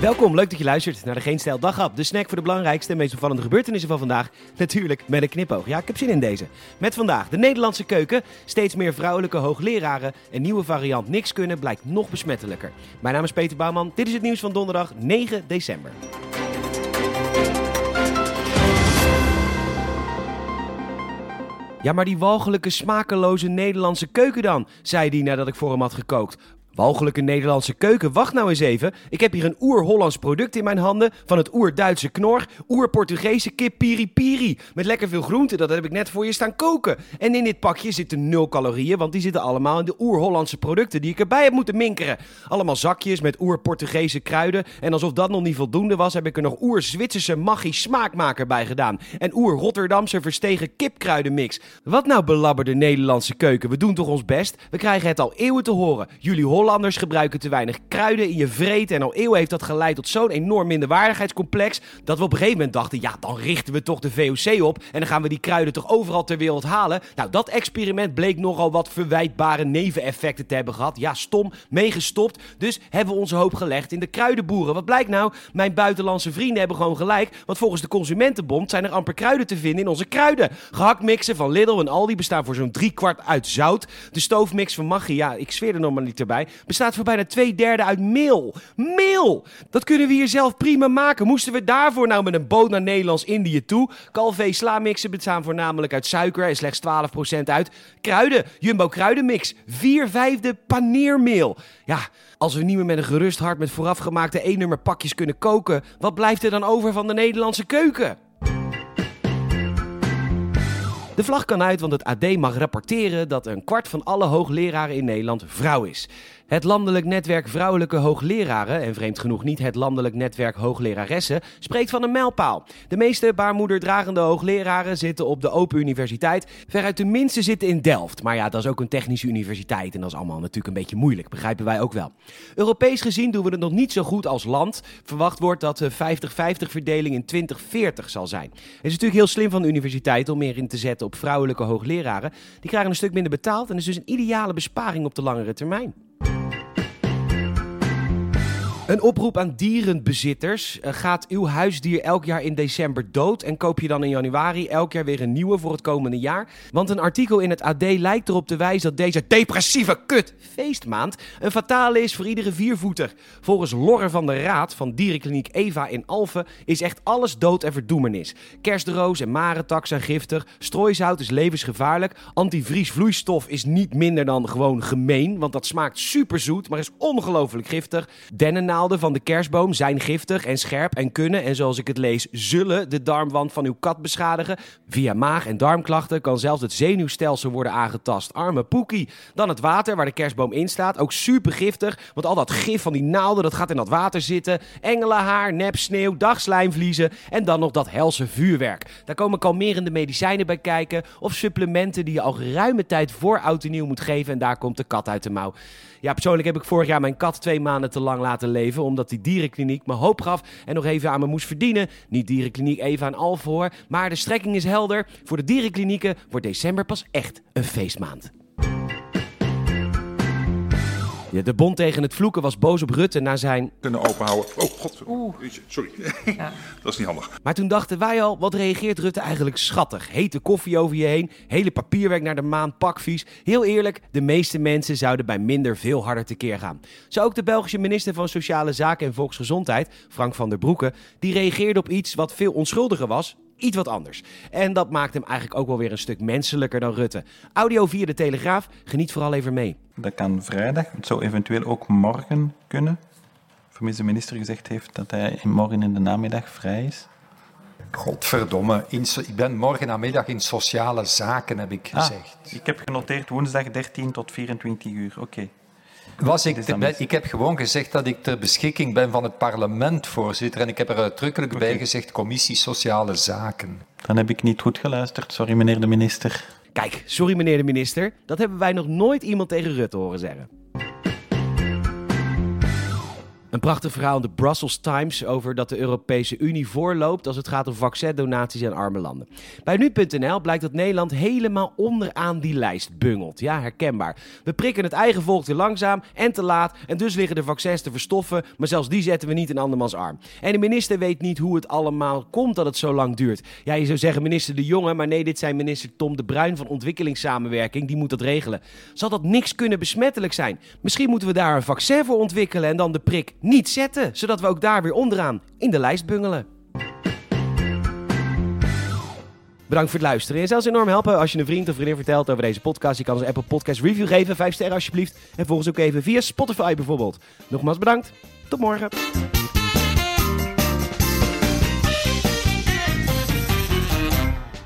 Welkom, leuk dat je luistert naar de Geen Stijl Daghap. De snack voor de belangrijkste en meest opvallende gebeurtenissen van vandaag. Natuurlijk met een knipoog. Ja, ik heb zin in deze. Met vandaag de Nederlandse keuken. Steeds meer vrouwelijke hoogleraren. Een nieuwe variant niks kunnen blijkt nog besmettelijker. Mijn naam is Peter Bouwman. Dit is het nieuws van donderdag 9 december. Ja, maar die walgelijke, smakeloze Nederlandse keuken dan, zei hij nadat ik voor hem had gekookt. Walgelijke Nederlandse keuken, wacht nou eens even. Ik heb hier een oer-Hollands product in mijn handen. Van het oer-Duitse knor. Oer-Portugese kip piri piri. Met lekker veel groenten, dat heb ik net voor je staan koken. En in dit pakje zitten nul calorieën, want die zitten allemaal in de oer-Hollandse producten die ik erbij heb moeten minkeren. Allemaal zakjes met oer-Portugese kruiden. En alsof dat nog niet voldoende was, heb ik er nog oer-Zwitserse maggi smaakmaker bij gedaan. En oer-Rotterdamse verstegen kipkruidenmix. Wat nou belabberde Nederlandse keuken? We doen toch ons best? We krijgen het al eeuwen te horen. Jullie Hollanders Hollanders gebruiken te weinig kruiden in je vreten. En al eeuwen heeft dat geleid tot zo'n enorm minderwaardigheidscomplex. Dat we op een gegeven moment dachten: ja, dan richten we toch de VOC op. En dan gaan we die kruiden toch overal ter wereld halen. Nou, dat experiment bleek nogal wat verwijtbare neveneffecten te hebben gehad. Ja, stom, meegestopt. Dus hebben we onze hoop gelegd in de kruidenboeren. Wat blijkt nou? Mijn buitenlandse vrienden hebben gewoon gelijk. Want volgens de Consumentenbond zijn er amper kruiden te vinden in onze kruiden. Gehaktmixen van Lidl en Aldi bestaan voor zo'n drie kwart uit zout. De stoofmix van Maggi, ja, ik zweer er nog maar niet erbij bestaat voor bijna twee derde uit meel. Meel! Dat kunnen we hier zelf prima maken. Moesten we daarvoor nou met een boot naar Nederlands-Indië toe? Calvé sla-mixen bestaan voornamelijk uit suiker en slechts 12% uit kruiden. Jumbo kruidenmix. Vier vijfde paneermeel. Ja, als we niet meer met een gerust hart met voorafgemaakte 1 nummer pakjes kunnen koken, wat blijft er dan over van de Nederlandse keuken? De vlag kan uit, want het AD mag rapporteren dat een kwart van alle hoogleraren in Nederland vrouw is. Het landelijk netwerk vrouwelijke hoogleraren, en vreemd genoeg niet het landelijk netwerk hoogleraressen, spreekt van een mijlpaal. De meeste baarmoederdragende hoogleraren zitten op de Open Universiteit. Veruit de minste zitten in Delft. Maar ja, dat is ook een technische universiteit en dat is allemaal natuurlijk een beetje moeilijk, begrijpen wij ook wel. Europees gezien doen we het nog niet zo goed als land. Verwacht wordt dat de 50-50 verdeling in 2040 zal zijn. Het is natuurlijk heel slim van de universiteit om meer in te zetten op vrouwelijke hoogleraren. Die krijgen een stuk minder betaald en is dus een ideale besparing op de langere termijn. Een oproep aan dierenbezitters. Uh, gaat uw huisdier elk jaar in december dood en koop je dan in januari elk jaar weer een nieuwe voor het komende jaar? Want een artikel in het AD lijkt erop te wijzen dat deze depressieve kut feestmaand een fatale is voor iedere viervoeter. Volgens Lorre van de Raad van dierenkliniek Eva in Alphen is echt alles dood en verdoemenis. Kerstroos en marentak zijn giftig, strooisout is levensgevaarlijk, antivriesvloeistof is niet minder dan gewoon gemeen, want dat smaakt superzoet, maar is ongelooflijk giftig. Dennennaalden van de kerstboom zijn giftig en scherp en kunnen, en zoals ik het lees, zullen de darmwand van uw kat beschadigen. Via maag- en darmklachten kan zelfs het zenuwstelsel worden aangetast. Arme poekie. Dan het water waar de kerstboom in staat. Ook super giftig, want al dat gif van die naalden dat gaat in dat water zitten. Engelenhaar, nep sneeuw, dagslijmvliezen en dan nog dat helse vuurwerk. Daar komen kalmerende medicijnen bij kijken of supplementen die je al geruime tijd voor oud en nieuw moet geven en daar komt de kat uit de mouw. Ja, persoonlijk heb ik vorig jaar mijn kat twee maanden te lang laten leven. Omdat die dierenkliniek me hoop gaf en nog even aan me moest verdienen. Niet dierenkliniek even aan Alvoor. Maar de strekking is helder. Voor de dierenklinieken wordt december pas echt een feestmaand. Ja, de bond tegen het vloeken was boos op Rutte na zijn... Kunnen openhouden. Oh, god. Sorry. Ja. dat is niet handig. Maar toen dachten wij al, wat reageert Rutte eigenlijk schattig? Hete koffie over je heen, hele papierwerk naar de maan, pakvies. Heel eerlijk, de meeste mensen zouden bij minder veel harder tekeer gaan. Zo ook de Belgische minister van Sociale Zaken en Volksgezondheid, Frank van der Broeke, die reageerde op iets wat veel onschuldiger was, iets wat anders. En dat maakt hem eigenlijk ook wel weer een stuk menselijker dan Rutte. Audio via de Telegraaf, geniet vooral even mee. Dat kan vrijdag, het zou eventueel ook morgen kunnen. Vermis de minister gezegd heeft dat hij morgen in de namiddag vrij is. Godverdomme, ik ben morgen namiddag in sociale zaken, heb ik ah, gezegd. ik heb genoteerd woensdag 13 tot 24 uur, oké. Was ik, ik heb gewoon gezegd dat ik ter beschikking ben van het parlement, voorzitter. En ik heb er uitdrukkelijk bij gezegd commissie Sociale Zaken. Dan heb ik niet goed geluisterd, sorry meneer de minister. Kijk, sorry meneer de minister, dat hebben wij nog nooit iemand tegen Rutte horen zeggen. Een prachtig verhaal in de Brussels Times over dat de Europese Unie voorloopt als het gaat om vaccindonaties aan arme landen. Bij nu.nl blijkt dat Nederland helemaal onderaan die lijst bungelt. Ja, herkenbaar. We prikken het eigen volk te langzaam en te laat en dus liggen de vaccins te verstoffen, maar zelfs die zetten we niet in andermans arm. En de minister weet niet hoe het allemaal komt dat het zo lang duurt. Ja, je zou zeggen minister De Jonge, maar nee, dit zijn minister Tom de Bruin van Ontwikkelingssamenwerking, die moet dat regelen. Zal dat niks kunnen besmettelijk zijn? Misschien moeten we daar een vaccin voor ontwikkelen en dan de prik niet zetten, zodat we ook daar weer onderaan in de lijst bungelen. Bedankt voor het luisteren. En zelfs enorm helpen als je een vriend of vriendin vertelt over deze podcast. Je kan ons Apple Podcast review geven, 5 sterren alsjeblieft. En volgens ook even via Spotify bijvoorbeeld. Nogmaals bedankt. Tot morgen.